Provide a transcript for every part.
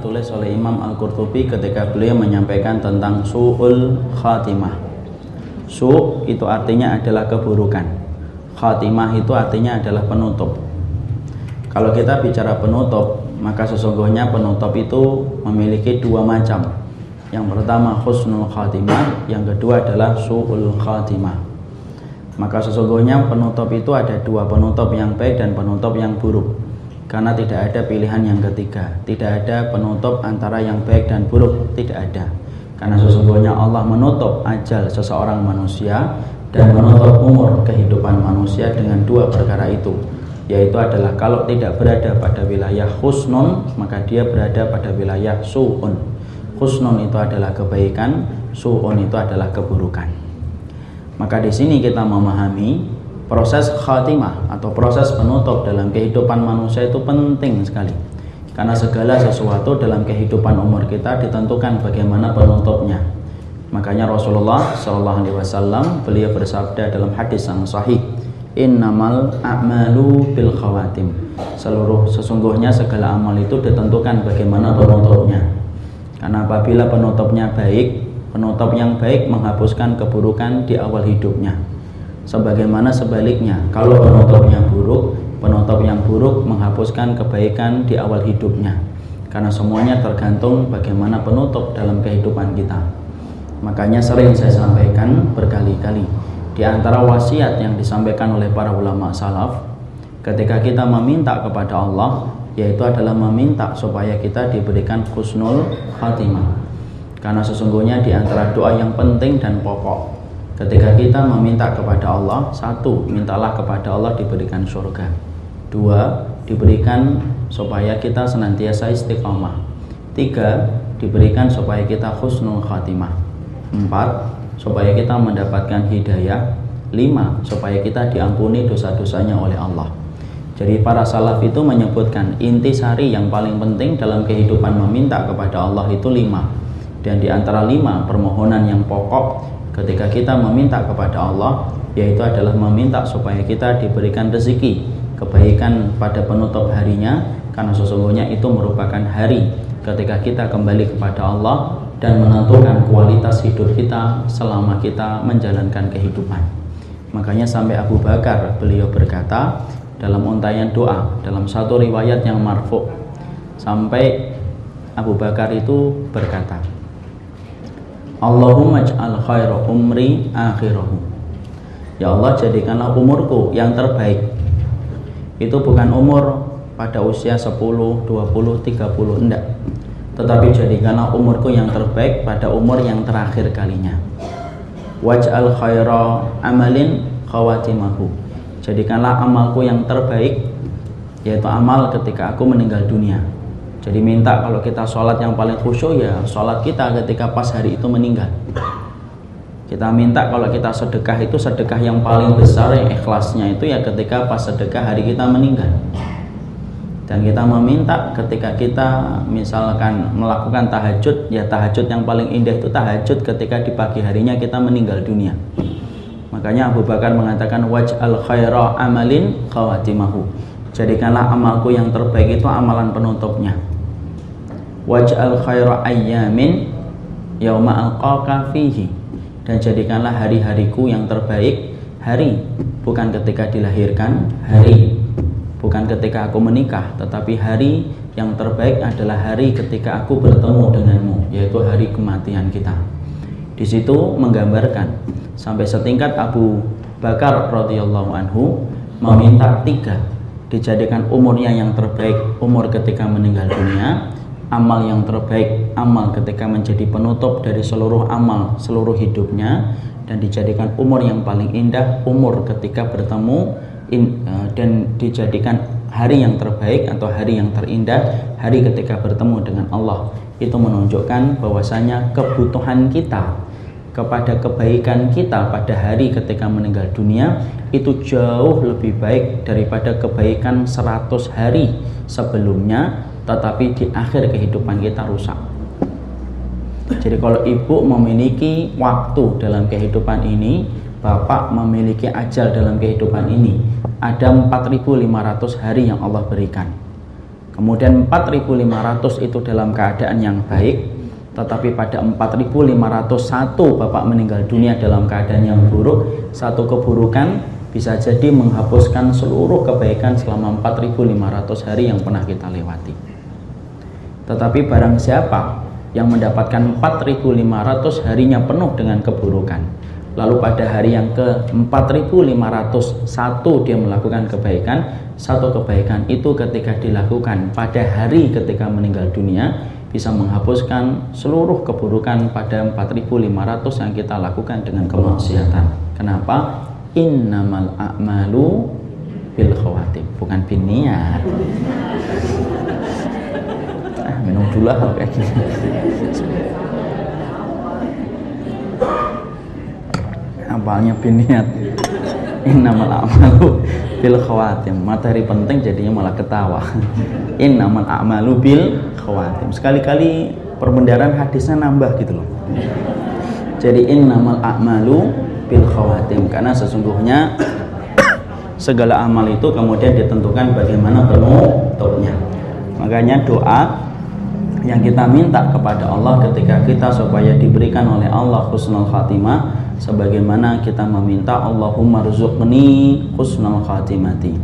ditulis oleh Imam Al-Qurtubi ketika beliau menyampaikan tentang su'ul khatimah. Su' itu artinya adalah keburukan. Khatimah itu artinya adalah penutup. Kalau kita bicara penutup, maka sesungguhnya penutup itu memiliki dua macam. Yang pertama husnul khatimah, yang kedua adalah su'ul khatimah. Maka sesungguhnya penutup itu ada dua, penutup yang baik dan penutup yang buruk. Karena tidak ada pilihan yang ketiga, tidak ada penutup antara yang baik dan buruk, tidak ada. Karena sesungguhnya Allah menutup ajal seseorang manusia dan menutup umur kehidupan manusia dengan dua perkara itu yaitu adalah kalau tidak berada pada wilayah husnun maka dia berada pada wilayah su'un. Husnun itu adalah kebaikan su'un itu adalah keburukan. Maka di sini kita memahami proses khatimah atau proses penutup dalam kehidupan manusia itu penting sekali. Karena segala sesuatu dalam kehidupan umur kita ditentukan bagaimana penutupnya. Makanya Rasulullah Shallallahu Alaihi Wasallam beliau bersabda dalam hadis yang sahih innamal a'malu bil khawatim. Seluruh sesungguhnya segala amal itu ditentukan bagaimana penutupnya. Karena apabila penutupnya baik penutup yang baik menghapuskan keburukan di awal hidupnya sebagaimana sebaliknya kalau penutupnya buruk penutup yang buruk menghapuskan kebaikan di awal hidupnya. Karena semuanya tergantung bagaimana penutup dalam kehidupan kita. Makanya sering saya sampaikan berkali-kali di antara wasiat yang disampaikan oleh para ulama salaf ketika kita meminta kepada Allah yaitu adalah meminta supaya kita diberikan husnul khatimah. Karena sesungguhnya di antara doa yang penting dan pokok ketika kita meminta kepada Allah satu mintalah kepada Allah diberikan surga. Dua diberikan supaya kita senantiasa istiqomah. Tiga diberikan supaya kita husnul khatimah. Empat supaya kita mendapatkan hidayah. Lima supaya kita diampuni dosa-dosanya oleh Allah. Jadi para salaf itu menyebutkan inti sari yang paling penting dalam kehidupan meminta kepada Allah itu lima. Dan di antara lima permohonan yang pokok ketika kita meminta kepada Allah yaitu adalah meminta supaya kita diberikan rezeki kebaikan pada penutup harinya karena sesungguhnya itu merupakan hari ketika kita kembali kepada Allah dan menentukan kualitas hidup kita selama kita menjalankan kehidupan. Makanya sampai Abu Bakar beliau berkata dalam untayan doa dalam satu riwayat yang marfu sampai Abu Bakar itu berkata Allahumma ja'al khaira umri akhirahu. Ya Allah jadikanlah umurku yang terbaik. Itu bukan umur pada usia 10, 20, 30 enggak. Tetapi jadikanlah umurku yang terbaik pada umur yang terakhir kalinya. Waj'al khaira amalin khawatimahu. Jadikanlah amalku yang terbaik yaitu amal ketika aku meninggal dunia jadi minta kalau kita sholat yang paling khusyuk ya sholat kita ketika pas hari itu meninggal. Kita minta kalau kita sedekah itu sedekah yang paling besar yang ikhlasnya itu ya ketika pas sedekah hari kita meninggal. Dan kita meminta ketika kita misalkan melakukan tahajud ya tahajud yang paling indah itu tahajud ketika di pagi harinya kita meninggal dunia. Makanya Abu Bakar mengatakan waj'al khaira amalin khawatimahu. Jadikanlah amalku yang terbaik itu amalan penutupnya waj'al khaira ayyamin yauma alqaka fihi. Dan jadikanlah hari-hariku yang terbaik hari. Bukan ketika dilahirkan hari. Bukan ketika aku menikah tetapi hari yang terbaik adalah hari ketika aku bertemu denganmu yaitu hari kematian kita. Di situ menggambarkan sampai setingkat Abu Bakar radhiyallahu anhu meminta tiga dijadikan umurnya yang terbaik umur ketika meninggal dunia amal yang terbaik amal ketika menjadi penutup dari seluruh amal seluruh hidupnya dan dijadikan umur yang paling indah umur ketika bertemu in, uh, dan dijadikan hari yang terbaik atau hari yang terindah hari ketika bertemu dengan Allah. Itu menunjukkan bahwasanya kebutuhan kita kepada kebaikan kita pada hari ketika meninggal dunia itu jauh lebih baik daripada kebaikan 100 hari sebelumnya tetapi di akhir kehidupan kita rusak. Jadi kalau ibu memiliki waktu dalam kehidupan ini Bapak memiliki ajal dalam kehidupan ini ada 4500 hari yang Allah berikan. Kemudian 4500 itu dalam keadaan yang baik tetapi pada 4501 Bapak meninggal dunia dalam keadaan yang buruk satu keburukan bisa jadi menghapuskan seluruh kebaikan selama 4500 hari yang pernah kita lewati tetapi barang siapa yang mendapatkan 4500 harinya penuh dengan keburukan lalu pada hari yang ke 4501 dia melakukan kebaikan satu kebaikan itu ketika dilakukan pada hari ketika meninggal dunia bisa menghapuskan seluruh keburukan pada 4500 yang kita lakukan dengan kemaksiatan. Kenapa? innamal a'malu bil khawatim bukan bin minum dulu kayak gini apalnya biniat innamal a'malu bil khawatim. Materi penting jadinya malah ketawa. Innamal a'malu bil khawatim. Sekali-kali perbendaharaan hadisnya nambah gitu loh. Jadi innamal a'malu bil khawatim. Karena sesungguhnya segala amal itu kemudian ditentukan bagaimana penutupnya makanya doa yang kita minta kepada Allah ketika kita supaya diberikan oleh Allah husnul khatimah sebagaimana kita meminta Allahumma rizukni husnul khatimati.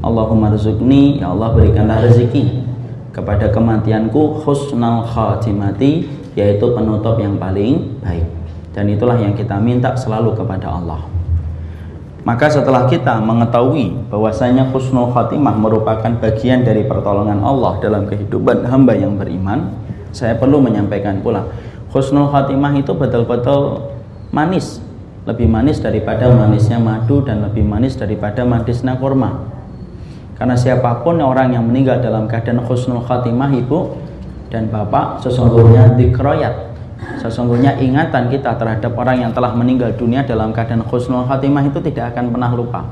Allahumma rizukni ya Allah berikanlah rezeki kepada kematianku husnul khatimati yaitu penutup yang paling baik. Dan itulah yang kita minta selalu kepada Allah maka setelah kita mengetahui bahwasanya husnul khatimah merupakan bagian dari pertolongan Allah dalam kehidupan hamba yang beriman, saya perlu menyampaikan pula husnul khatimah itu betul-betul manis, lebih manis daripada manisnya madu dan lebih manis daripada manisnya kurma. Karena siapa pun orang yang meninggal dalam keadaan husnul khatimah ibu dan bapak sesungguhnya dikroyat Sesungguhnya ingatan kita terhadap orang yang telah meninggal dunia dalam keadaan khusnul khatimah itu tidak akan pernah lupa.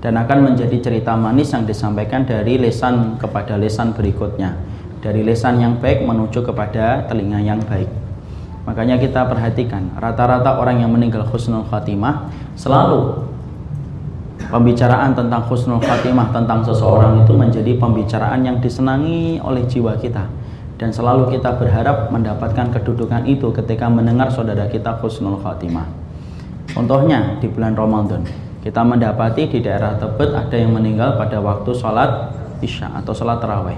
Dan akan menjadi cerita manis yang disampaikan dari lesan kepada lesan berikutnya. Dari lesan yang baik menuju kepada telinga yang baik. Makanya kita perhatikan, rata-rata orang yang meninggal khusnul khatimah selalu pembicaraan tentang khusnul khatimah tentang seseorang itu menjadi pembicaraan yang disenangi oleh jiwa kita dan selalu kita berharap mendapatkan kedudukan itu ketika mendengar saudara kita khusnul khatimah. Contohnya di bulan Ramadan, kita mendapati di daerah Tebet ada yang meninggal pada waktu sholat isya atau sholat taraweh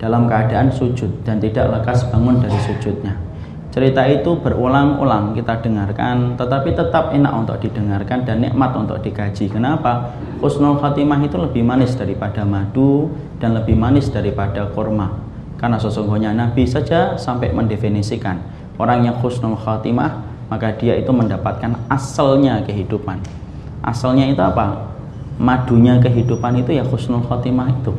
dalam keadaan sujud dan tidak lekas bangun dari sujudnya. Cerita itu berulang-ulang kita dengarkan, tetapi tetap enak untuk didengarkan dan nikmat untuk dikaji. Kenapa? Husnul khatimah itu lebih manis daripada madu dan lebih manis daripada kurma karena sesungguhnya Nabi saja sampai mendefinisikan orang yang khusnul khatimah maka dia itu mendapatkan asalnya kehidupan. Asalnya itu apa? Madunya kehidupan itu ya khusnul khatimah itu.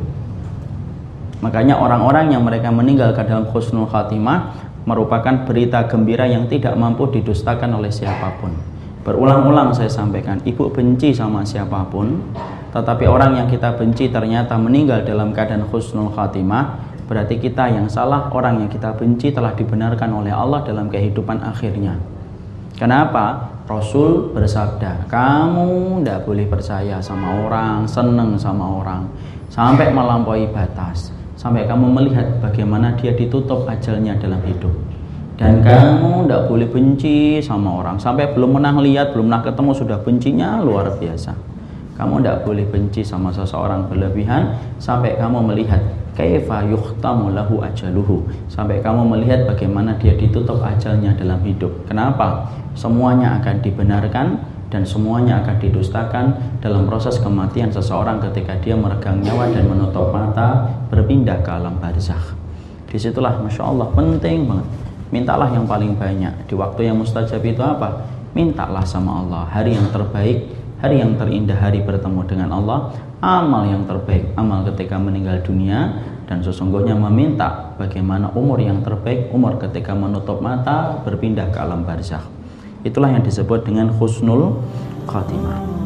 Makanya orang-orang yang mereka meninggal ke dalam khusnul khatimah merupakan berita gembira yang tidak mampu didustakan oleh siapa pun. Berulang-ulang saya sampaikan, ibu benci sama siapa pun, tetapi orang yang kita benci ternyata meninggal dalam keadaan khusnul khatimah, berarti kita yang salah, orang yang kita benci telah dibenarkan oleh Allah dalam kehidupan akhirnya. Kenapa? Rasul bersabda, kamu tidak boleh percaya sama orang, seneng sama orang, sampai melampaui batas, sampai kamu melihat bagaimana dia ditutup ajalnya dalam hidup. Dan kamu tidak boleh benci sama orang, sampai belum pernah lihat, belum pernah ketemu sudah bencinya luar biasa. Kamu tidak boleh benci sama seseorang berlebihan sampai kamu melihat kaifa yuhtamu lahu ajaluhu? Sampai kamu melihat bagaimana dia ditutup ajalnya dalam hidup. Kenapa? Semuanya akan dibenarkan dan semuanya akan didustakan dalam proses kematian seseorang ketika dia meregang nyawa dan menutup mata berpindah ke alam barzakh. Di situlah masya Allah penting banget. Mintalah yang paling banyak. Di waktu yang mustajab itu apa? Mintalah sama Allah. Hari yang terbaik hari yang terindah hari bertemu dengan Allah amal yang terbaik. Amal ketika meninggal dunia dan sesungguhnya meminta bagaimana umur yang terbaik umur ketika menutup mata berpindah ke alam barzakh. Itulah yang disebut dengan husnul khatimah